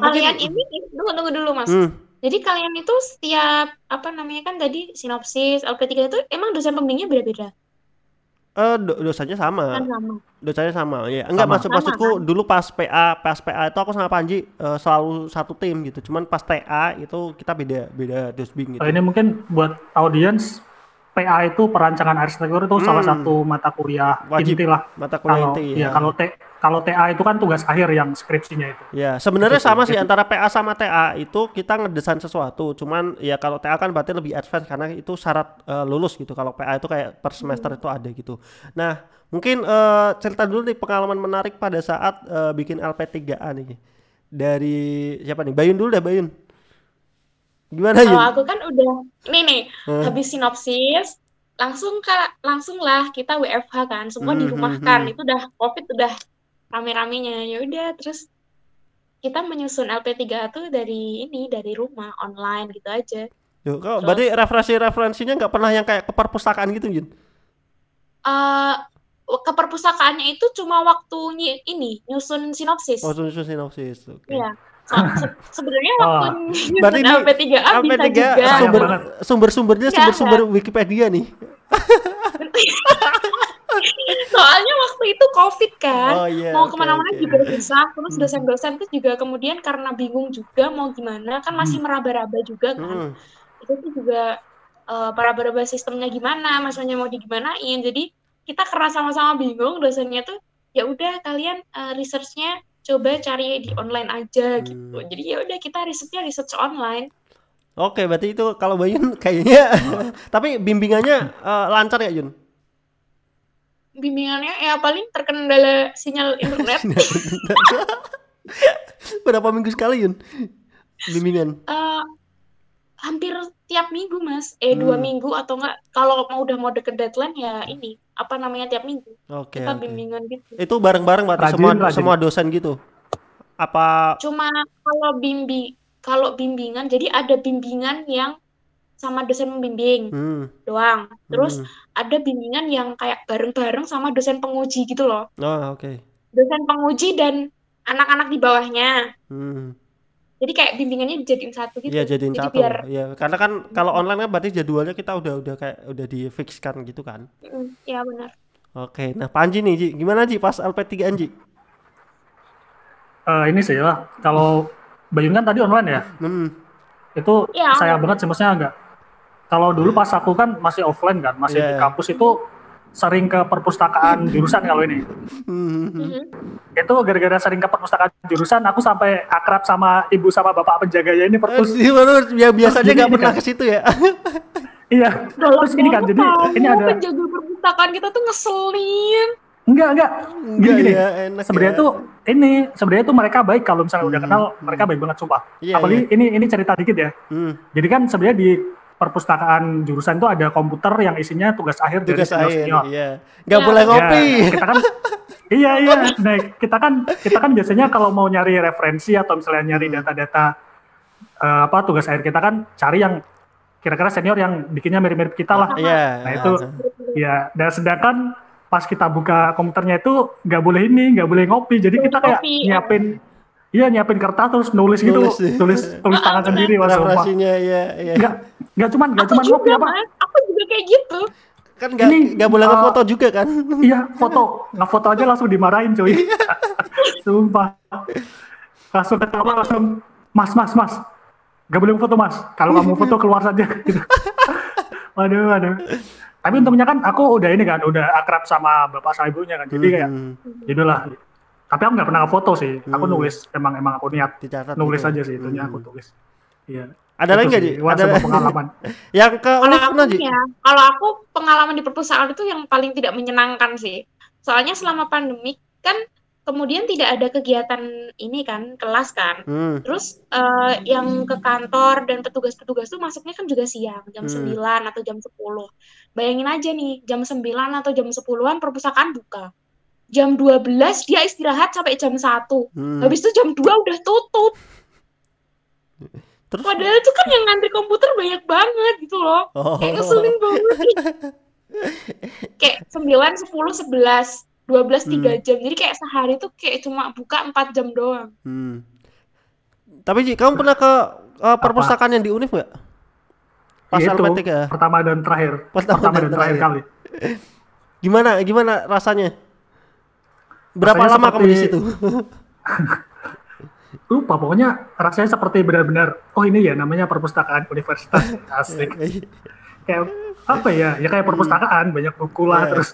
mungkin Kalian ini tunggu tunggu dulu Mas. Hmm, Jadi kalian itu setiap apa namanya kan tadi sinopsis LP3 itu emang dosen pembimbingnya beda-beda eh, do- dosanya sama. Kan sama. dosanya sama ya enggak Sama. maksud Sama, maksudku dulu pas PA pas PA itu aku sama Panji eh, selalu satu tim gitu. Cuman pas TA itu kita beda beda dosbing gitu. Eh, ini mungkin buat audiens PA itu perancangan arsitektur itu salah Hmm. satu mata kuliah Wajib. inti lah. mata kuliah Kalau inti ya kalau T kalau TA itu kan tugas akhir yang skripsinya itu. Ya, sebenarnya sama sih antara PA sama TA itu kita ngedesain sesuatu. Cuman ya kalau TA kan berarti lebih advance karena itu syarat eh, lulus gitu. Kalau PA itu kayak per semester itu ada gitu. Nah, mungkin eh, cerita dulu nih pengalaman menarik pada saat eh, bikin LP3A nih. Dari siapa nih? Bayun dulu dah, Bayun. Gimana Kalau aku kan udah nih nih Hmm. habis sinopsis langsung kak langsung lah kita WFH kan semua Hmm, dirumahkan hmm, hmm. itu udah covid udah rame-ramenya ya udah terus kita menyusun LP3 tuh dari ini dari rumah online gitu aja Yo, kok Terus? berarti referensi-referensinya nggak pernah yang kayak ke perpustakaan gitu, Yun? eh ke perpustakaannya itu cuma waktu nyi- ini nyusun sinopsis Oh, susun sinopsis. Oke. Iya. So- se- sebenarnya Oh, waktu nyusun berarti ini LP3A bisa LP3 juga sumber sumber-sumbernya Iya, sumber-sumber Wikipedia nih. soalnya waktu itu covid kan Oh iya. mau ke mana-mana oke. juga susah terus Hmm. dosen-dosen tuh juga kemudian karena bingung juga mau gimana kan masih meraba-raba juga kan Hmm. itu tuh juga eh, meraba-raba sistemnya gimana maksudnya mau digimanain jadi kita karena sama-sama bingung dosennya tuh ya udah kalian eh, researchnya coba cari di online aja gitu Hmm. jadi ya udah kita researchnya research online Oke, berarti itu kalau Bayun kayaknya tapi bimbingannya eh, lancar ya, Yun? bimbingannya ya paling terkendala sinyal internet Berapa minggu sekali, Yun? Bimbingan. Eh, hampir tiap minggu mas eh dua Hmm. minggu atau enggak kalau mau udah mau deket deadline ya ini apa namanya tiap minggu Oke, kita oke. bimbingan gitu Itu bareng-bareng Rajin, semua rajin. semua dosen gitu. Apa cuma kalau bimbi kalau bimbingan jadi ada bimbingan yang sama dosen pembimbing hmm, doang terus hmm. ada bimbingan yang kayak bareng-bareng sama dosen penguji gitu loh Oh, oke. dosen penguji dan anak-anak di bawahnya Hmm. Jadi kayak bimbingannya dijadiin satu gitu Iya, jadiin jadi satu. biar Iya, karena kan kalau online kan berarti jadwalnya kita udah udah kayak udah difixkan gitu kan. Mm, ya benar Oke, nah Panji nih, Ji. Gimana Ji pas LP3 Ji? Eh, ini sih lah kalau Bayun kan tadi online ya. Hmm. Itu Iya, sayang banget sih maksudnya agak. Kalau dulu pas aku kan masih offline kan, masih Iya, di iya. kampus itu sering ke perpustakaan jurusan kalau ini. Hmm. Mhm. Itu gara-gara sering ke perpustakaan jurusan, aku sampai akrab sama ibu sama bapak penjaganya ini perpus. ya biasanya nggak pernah kan. ke situ ya. iya. Terus ini kan jadi ini ada penjaga perpustakaan kita tuh ngeselin Enggak, enggak. Enggak gini. ya, enak sebenarnya ya. tuh ini sebenarnya tuh mereka baik kalau misalnya udah Hmm, kenal mereka baik banget sumpah. Iya, Apalagi ini ini cerita dikit ya. Hmm, Jadi kan sebenarnya di perpustakaan jurusan itu ada komputer yang isinya tugas akhir tugas dari senior akhir, senior. iya. Nggak Ya. boleh Ya, ngopi. kita kan iya iya. Nah, kita kan kita kan biasanya kalau mau nyari referensi atau misalnya nyari Hmm. data-data eh, apa tugas akhir kita kan cari yang kira-kira senior yang bikinnya mirip-mirip kita lah. Iya. Nah itu ya dan sedangkan pas kita buka komputernya itu nggak boleh ini nggak boleh ngopi jadi kita kayak nyiapin iya nyiapin kertas terus nulis gitu Nulis, tulis iya. tulis, tangan Ah, sendiri sumpah referensinya ya, ya. nggak nggak cuman nggak Aku cuman ngopi apa Mas. Aku juga kayak gitu. Kan nggak Ini, nggak boleh uh, ngefoto juga kan? iya foto nggak foto aja langsung dimarahin cuy sumpah langsung ketawa langsung mas mas mas nggak boleh foto mas kalau kamu foto keluar saja gitu. waduh waduh tapi untungnya kan aku udah ini kan udah akrab sama bapak sama ibunya kan jadi kayak Hmm. Tapi aku nggak pernah foto sih. Aku Hmm. nulis emang emang aku niat dicatat. nulis gitu. aja sih itunya Hmm. aku tulis. Iya. Ada lagi nggak sih. Ada pengalaman. yang ke Kalau aku Ji? ya, kalau aku pengalaman di perpustakaan itu yang paling tidak menyenangkan sih. Soalnya selama pandemi kan kemudian tidak ada kegiatan ini kan, kelas kan. Hmm. Terus eh, yang ke kantor dan petugas-petugas tuh masuknya kan juga siang, jam Hmm. 9 atau jam 10. Bayangin aja nih, jam 9 atau jam 10-an perpustakaan buka. Jam 12 dia istirahat sampai jam 1. Hmm. Habis itu jam 2 udah tutup. Terus Padahal itu kan yang ngantri komputer banyak banget gitu loh. oh. Kayak ngeselin banget. kayak 9, 10, 11, 12, 3 jam. Jadi kayak sehari tuh kayak cuma buka 4 jam doang. Hmm. Tapi Ji, kamu pernah ke uh, perpustakaan yang di Univ nggak? Pas Iya itu, LP3. pertama dan terakhir. Pertama Pertama, dan dan terakhir terakhir. kali. Gimana gimana rasanya? Berapa Rasanya lama kamu di seperti- situ? Lupa pokoknya rasanya seperti benar-benar oh ini ya namanya perpustakaan universitas asik. kayak apa ya? Ya kayak perpustakaan banyak buku lah Iya. terus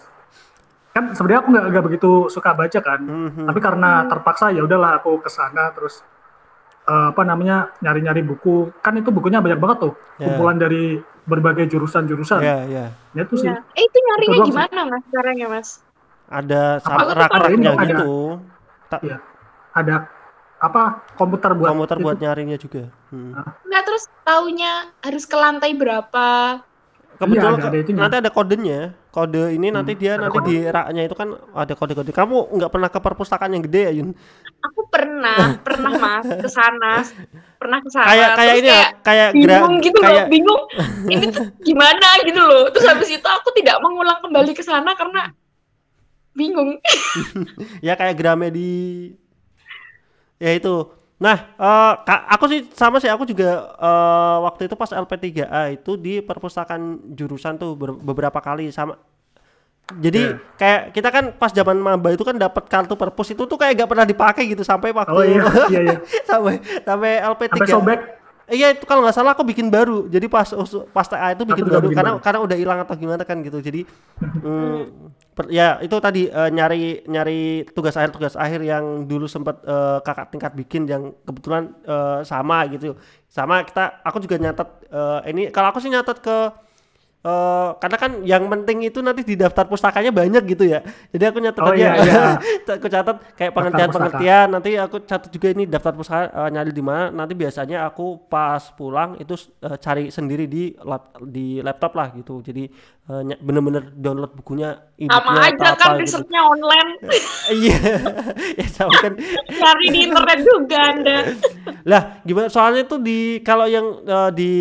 kan sebenarnya aku nggak nggak begitu suka baca kan. Mhm. tapi karena terpaksa ya udahlah aku ke sana terus eh, apa namanya nyari-nyari buku kan itu bukunya banyak banget tuh Ya. kumpulan dari berbagai jurusan-jurusan Ya, ya. ya itu sih Iya. Eh itu nyarinya sih. gimana mas caranya mas? Ada Ada rak-raknya ada. gitu. Ta- Iya. ada apa komputer buat komputer itu. buat nyaringnya juga. Hmm. Enggak terus taunya harus ke lantai berapa? Kebetulan ada- ada ke- itunya. nanti ada kodenya. Kode ini nanti Hmm, dia ada nanti kode. di raknya itu kan ada kode-kode. Kamu nggak pernah ke perpustakaan yang gede ya, Yun? Aku pernah, pernah mas ke sana, pernah ke sana. Kayak kayak ini ya, kayak gra- bingung gitu kayak loh, bingung. Ini tuh gimana gitu loh. Terus habis itu aku tidak mengulang kembali ke sana karena bingung. ya kayak Gramedi ya itu. Nah eh, ka- aku sih sama sih aku juga eh, waktu itu pas LP3A itu di perpustakaan jurusan tuh ber- beberapa kali sama. Jadi Iya. kayak kita kan pas zaman maba itu kan dapat kartu perpus itu tuh kayak gak pernah dipakai gitu sampai waktu oh iya. Iya iya. Sampai sampai LP3 sampai sobek Iya itu kalau nggak salah aku bikin baru. Jadi pas pas TA itu bikin baru bikin karena baru. karena udah hilang atau gimana kan gitu. Jadi mm, per- ya itu tadi eh, nyari nyari tugas akhir tugas akhir yang dulu sempat eh, kakak tingkat bikin yang kebetulan eh, sama gitu. Sama kita aku juga nyatet eh, ini kalau aku sih nyatet ke eh, karena kan yang penting itu nanti di daftar pustakanya banyak gitu ya. Jadi aku nyatet Oh, aja. iya, iya. aku catat kayak pengertian-pengertian nanti aku catat juga ini daftar pustaka eh, nyari di mana nanti biasanya aku pas pulang itu eh, cari sendiri di lap, di laptop lah gitu jadi ny- bener-bener download bukunya Sama aja atau kan apa gitu risetnya online. iya ya sama kan Cari di internet juga Anda. lah gimana soalnya itu di kalau yang eh, di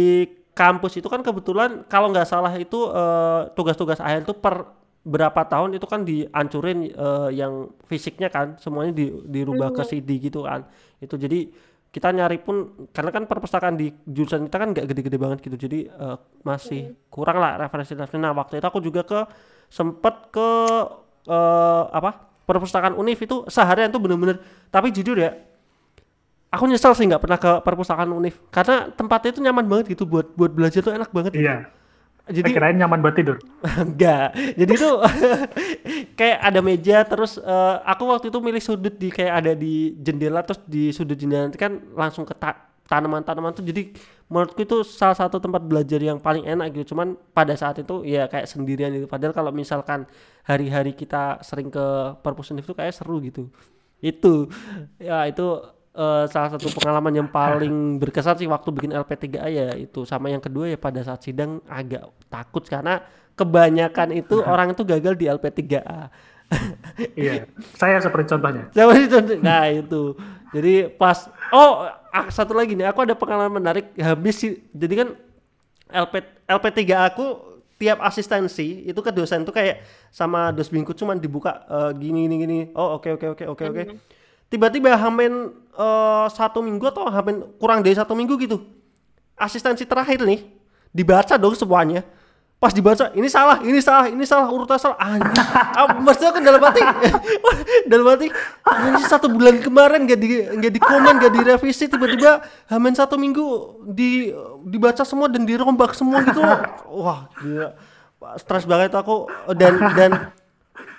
kampus itu kan kebetulan kalau nggak salah itu eh, tugas-tugas akhir itu per berapa tahun itu kan dihancurin eh, yang fisiknya kan semuanya di, dirubah ke CD gitu kan. Itu jadi kita nyari pun karena kan perpustakaan di jurusan kita kan nggak gede-gede banget gitu jadi eh, masih kurang lah referensi-referensi. Nah waktu itu aku juga ke sempet ke eh, apa perpustakaan univ itu seharian tuh bener-bener tapi jujur ya aku nyesel sih nggak pernah ke perpustakaan univ karena tempatnya itu nyaman banget gitu buat buat belajar tuh enak banget. Iya. Jadi saya kirain nyaman buat tidur? Enggak jadi tuh kayak ada meja terus eh, aku waktu itu milih sudut di kayak ada di jendela terus di sudut jendela nanti kan langsung ke ta- tanaman-tanaman tuh. Jadi menurutku itu salah satu tempat belajar yang paling enak gitu. Cuman pada saat itu ya kayak sendirian gitu. Padahal kalau misalkan hari-hari kita sering ke perpus univ itu kayak seru gitu. Itu. Ya itu eh, salah satu pengalaman yang paling berkesan sih waktu bikin LP3A ya itu sama yang kedua ya pada saat sidang agak takut karena kebanyakan itu orang itu gagal di LP3A Iya. Saya seperti contohnya. Sih contoh? Nah itu. Jadi pas oh ah, satu lagi nih, aku ada pengalaman menarik habis sih. Jadi kan LP LP3 aku tiap asistensi itu ke dosen tuh kayak sama dosbingku cuman dibuka eh, gini gini gini. Oh oke oke oke oke oke. Tiba-tiba hamin eh, satu minggu atau hamin kurang dari satu minggu gitu. Asistensi terakhir nih dibaca dong semuanya. Pas dibaca ini salah, ini salah, ini salah, urutan salah. Anjir. Ah, maksudnya kan dalam hati dalam hati ini satu bulan kemarin gak di gak di komen gak direvisi tiba-tiba hamin satu minggu di dibaca semua dan dirombak semua gitu wah gila stres banget aku dan dan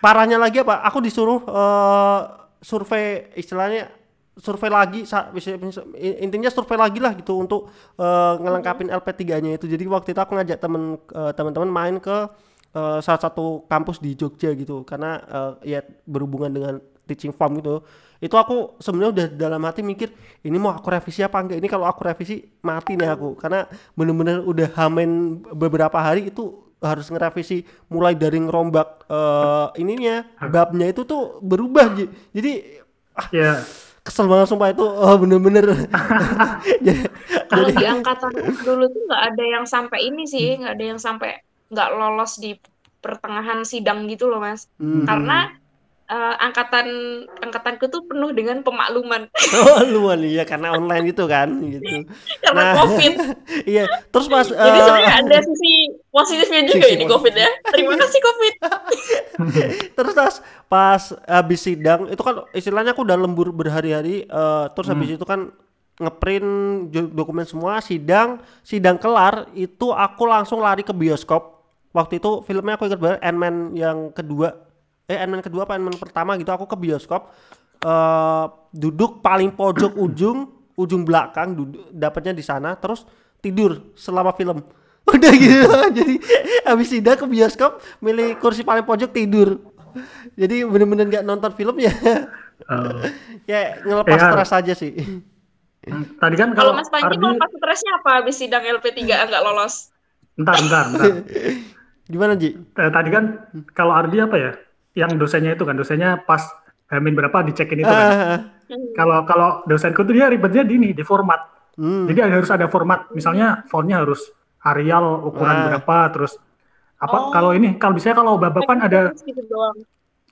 parahnya lagi apa aku disuruh eh, survei istilahnya survei lagi intinya survei lagi lah gitu untuk eh, ngelengkapin LP3-nya itu. Jadi waktu itu aku ngajak temen eh, teman-teman main ke eh, salah satu kampus di Jogja gitu. Karena eh, ya berhubungan dengan teaching farm gitu. Itu aku sebenarnya udah dalam hati mikir ini mau aku revisi apa enggak? Ini kalau aku revisi mati nih aku. Karena bener-bener udah hamin beberapa hari itu harus ngerevisi. Mulai dari ngerombak eh, ininya babnya itu tuh berubah jadi ah, Ya. Kesel banget sumpah itu oh bener-bener jadi, Kalau di angkatan dulu tuh nggak ada yang sampai ini sih, nggak ada yang sampai nggak lolos di pertengahan sidang gitu loh mas. Hmm. Karena eh, angkatan angkatanku tuh penuh dengan pemakluman oh luan iya karena online gitu kan gitu karena Nah. covid. iya terus pas Jadi eh, sebenarnya ada sisi positifnya juga Sisi ini positif. covid ya. Terima kasih covid. terus pas pas habis sidang itu kan istilahnya aku udah lembur berhari-hari eh, terus habis itu kan ngeprint dokumen semua sidang sidang kelar itu aku langsung lari ke bioskop waktu itu filmnya aku ingat banget Ant-Man yang kedua eh Ant-Man kedua apa Ant-Man pertama gitu aku ke bioskop eh duduk paling pojok ujung ujung belakang duduk dapatnya di sana terus tidur selama film udah gitu jadi habis sidang ke bioskop milih kursi paling pojok tidur jadi bener-bener nggak nonton film ya Eh, kayak ngelepas Ya. stres aja sih tadi kan Kalau kalau Mas Panji Ardi, mau pas stresnya apa habis sidang LP3 nggak lolos? bentar, bentar, bentar. gimana Ji? Eh, tadi kan kalau Ardi apa ya? Yang dosennya itu kan, dosennya pas Hamin berapa dicekin itu kan. Ah, Kalau kalau dosenku tuh dia ribetnya di ini, di format. hmm. Jadi harus ada format. Misalnya fontnya harus Arial ukuran Ah. berapa, terus apa Oh. kalau ini kalau misalnya kalau bab kan ada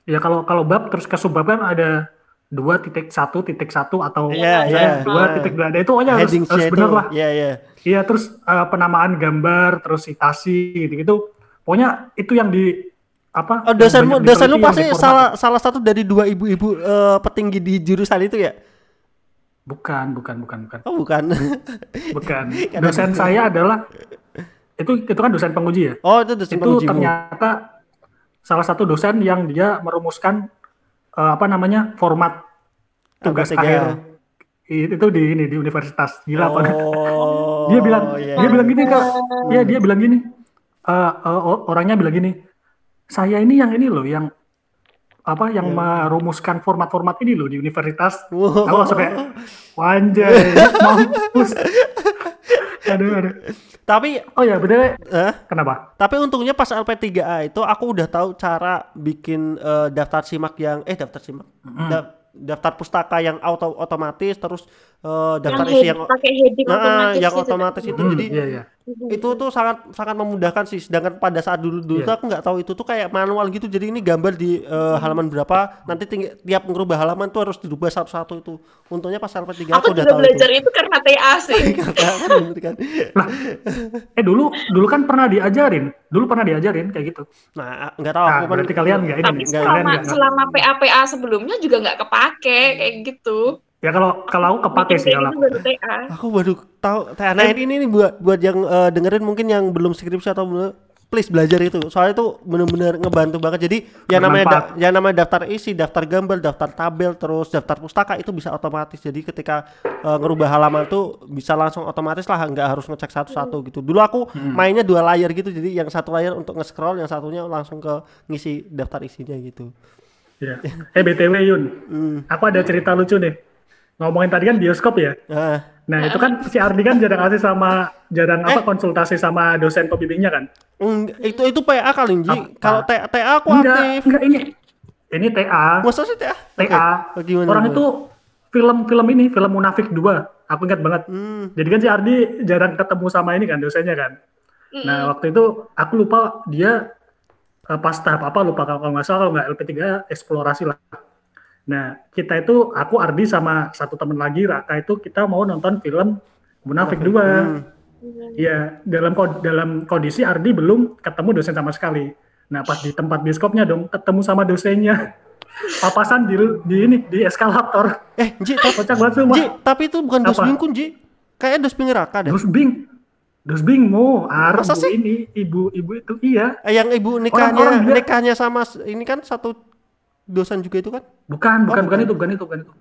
ya kalau kalau bab terus ke subbab kan ada dua titik satu titik satu atau Iya, misalnya iya. dua titik dua ada itu pokoknya harus, harus itu bener lah ya ya iya terus eh, penamaan gambar terus citasi gitu gitu pokoknya itu yang di apa? Oh dosenmu dosenmu diteliti yang pasti salah salah satu dari dua ibu-ibu eh, petinggi di jurusan itu ya? Bukan bukan bukan bukan. Oh bukan. Bukan. Dosen saya adalah itu itu kan dosen penguji ya? Oh itu dosen itu pengujimu. ternyata salah satu dosen yang dia merumuskan eh, apa namanya format tugas LP3. akhir. Itu di ini di universitas gila apa oh dia bilang iya, dia bilang gini kak. Ya dia bilang gini. Eh, eh, o- orangnya bilang gini saya ini yang ini loh yang apa yang merumuskan format-format ini loh di universitas. Wow. aku langsung kayak wanjay mampus. Aduh aduh. Tapi oh ya bener. Eh, kenapa? Tapi untungnya pas LP3A itu aku udah tahu cara bikin eh, daftar simak yang eh daftar simak. Da- daftar pustaka yang auto otomatis terus eh, daftar Yang isi yang pakai heading Nah, otomatis yang gitu. otomatis itu. Hmm, jadi iya iya itu tuh sangat sangat memudahkan sih. Sedangkan pada saat dulu dulu Iya. tuh aku nggak tahu. Itu tuh kayak manual gitu. Jadi ini gambar di eh, halaman berapa. Nanti ting- tiap ngerubah halaman tuh harus dirubah satu-satu itu. Untungnya pas LP3 Aku aku udah tahu belajar itu. itu karena TA sih. Karena kan? Kan. eh dulu dulu kan pernah diajarin. Dulu pernah diajarin kayak gitu. Nah nggak tahu nah aku kan berarti kalian nggak ini Tapi nih selama nggak selama PA-PA sebelumnya juga nggak kepake kayak gitu. Ya kalau kalau aku kepake sih kalau aku. baru TA. Aku baru tahu. Nah ini ini nih buat buat yang eh, dengerin mungkin yang belum skripsi atau belum please belajar itu soalnya itu bener-bener ngebantu banget jadi yang namanya da- yang namanya daftar isi daftar gambar daftar tabel terus daftar pustaka itu bisa otomatis jadi ketika eh, ngerubah halaman tuh bisa langsung otomatis lah nggak harus ngecek satu-satu gitu dulu aku mainnya dua layar gitu jadi yang satu layar untuk nge-scroll yang satunya langsung ke ngisi daftar isinya gitu Iya. Eh BTW Yun, Hmm. aku ada cerita lucu nih. Ngomongin tadi kan bioskop ya. nah Nah itu kan si Ardi kan jarang asli sama jarang apa konsultasi sama dosen pembimbingnya kan? eng- itu itu PA kali Ji Apa? kalau TA, TA aku Enggak, aktif enggak ini. Ini TA, masa sih TA TA. Gimana, Orang gimana? itu film-film ini, film Munafik 2. Aku ingat banget. Hmm. Jadi kan si Ardi jarang ketemu sama ini kan dosennya kan. Nah waktu itu aku lupa dia eh, pas tahap apa lupa kalau nggak salah kalau nggak LP3 eksplorasi lah. Nah kita itu aku Ardi sama satu temen lagi Raka itu kita mau nonton film Munafik 2. Hmm. Iya dalam dalam kondisi Ardi belum ketemu dosen sama sekali. Nah pas di tempat bioskopnya dong ketemu sama dosennya. Papasan di, di ini di eskalator. eh Ji tapi, Kocak banget semua. Ji tapi itu bukan dos Apa? bingkun Ji kayaknya dos pingeraka deh Dus Bing. Dus Bing mau sih? ini ibu-ibu itu iya. Eh, yang ibu nikahnya nikahnya sama ini kan satu dosen juga itu kan? Bukan, bukan, Oh, bukan bukan. itu, bukan itu, bukan itu.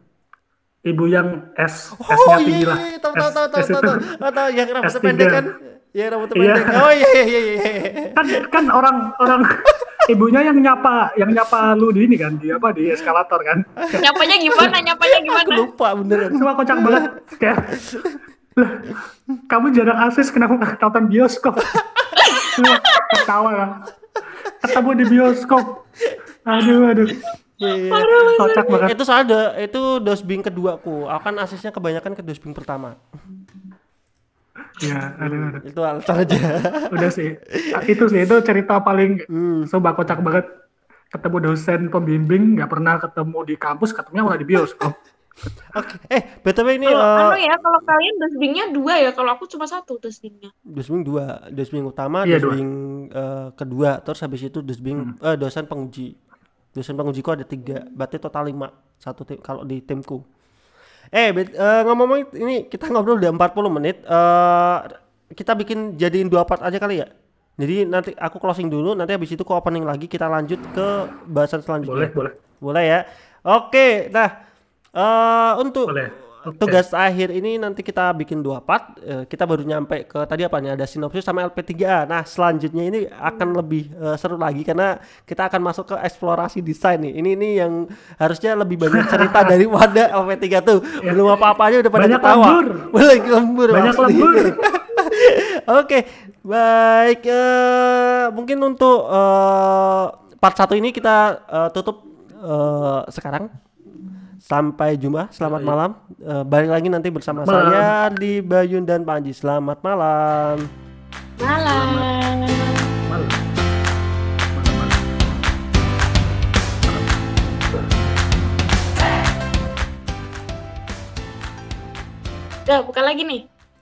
Ibu yang S, Oh S-nya iya tinggi iya lah. iya, tahu tahu tahu tahu tahu tahu. Tahu yang rambutnya S3. pendek kan? Ya rambutnya Iya. pendek. Oh iya iya iya iya. Kan kan orang orang ibunya yang nyapa, yang nyapa lu di ini kan, di apa di eskalator kan. Nyapanya gimana? Nyapanya Aku gimana? lupa beneran. Semua kocak banget. Kayak "Lah, kamu jarang akses kenapa nggak nonton bioskop? Lu Ketawa kan. Ketemu di bioskop. Aduh, aduh. Iya. Kocak banget. Itu soalnya do- itu dosbing kedua ku. Aku kan asisnya kebanyakan ke dosbing pertama. Ya, aduh, aduh. Itu alasan aja. Udah sih. Itu sih itu cerita paling Hmm. Coba kocak banget ketemu dosen pembimbing nggak pernah ketemu di kampus ketemunya malah di bioskop Oke. Eh, BTW ini Kalau anu ya, kalau kalian dosbingnya dua ya, kalau aku cuma satu dosbingnya. dosbing dua, dosbing utama, Iya, dua. dosbing eh, kedua, terus habis itu dosbing Hmm. eh, dosen penguji. Dosen pengujiku ada tiga, berarti total lima satu tim kalau di timku. Eh, bet- eh, ngomong-ngomong ini kita ngobrol udah 40 menit. eh kita bikin jadiin dua part aja kali ya. Jadi nanti aku closing dulu, nanti habis itu ke opening lagi kita lanjut ke bahasan selanjutnya. boleh boleh Boleh ya. Oke, nah eh untuk boleh. Tugas akhir ini nanti kita bikin dua part. Eh, kita baru nyampe ke tadi apa nih ada sinopsis sama LP3A. Nah, selanjutnya ini akan lebih eh, seru lagi karena kita akan masuk ke eksplorasi desain nih. Ini ini yang harusnya lebih banyak cerita dari wadah LP3 tuh. Belum apa-apa aja udah pada Banyak ketawa. lembur. Banyak lembur. banyak asli. lembur Oke, baik. eh, mungkin untuk eh, part satu ini kita eh, tutup eh, sekarang. Sampai jumpa. Selamat malam. Eh, balik lagi nanti bersama Malam. saya di Bayun dan Panji. Selamat malam. Malam. malam malam malam Udah, buka lagi nih.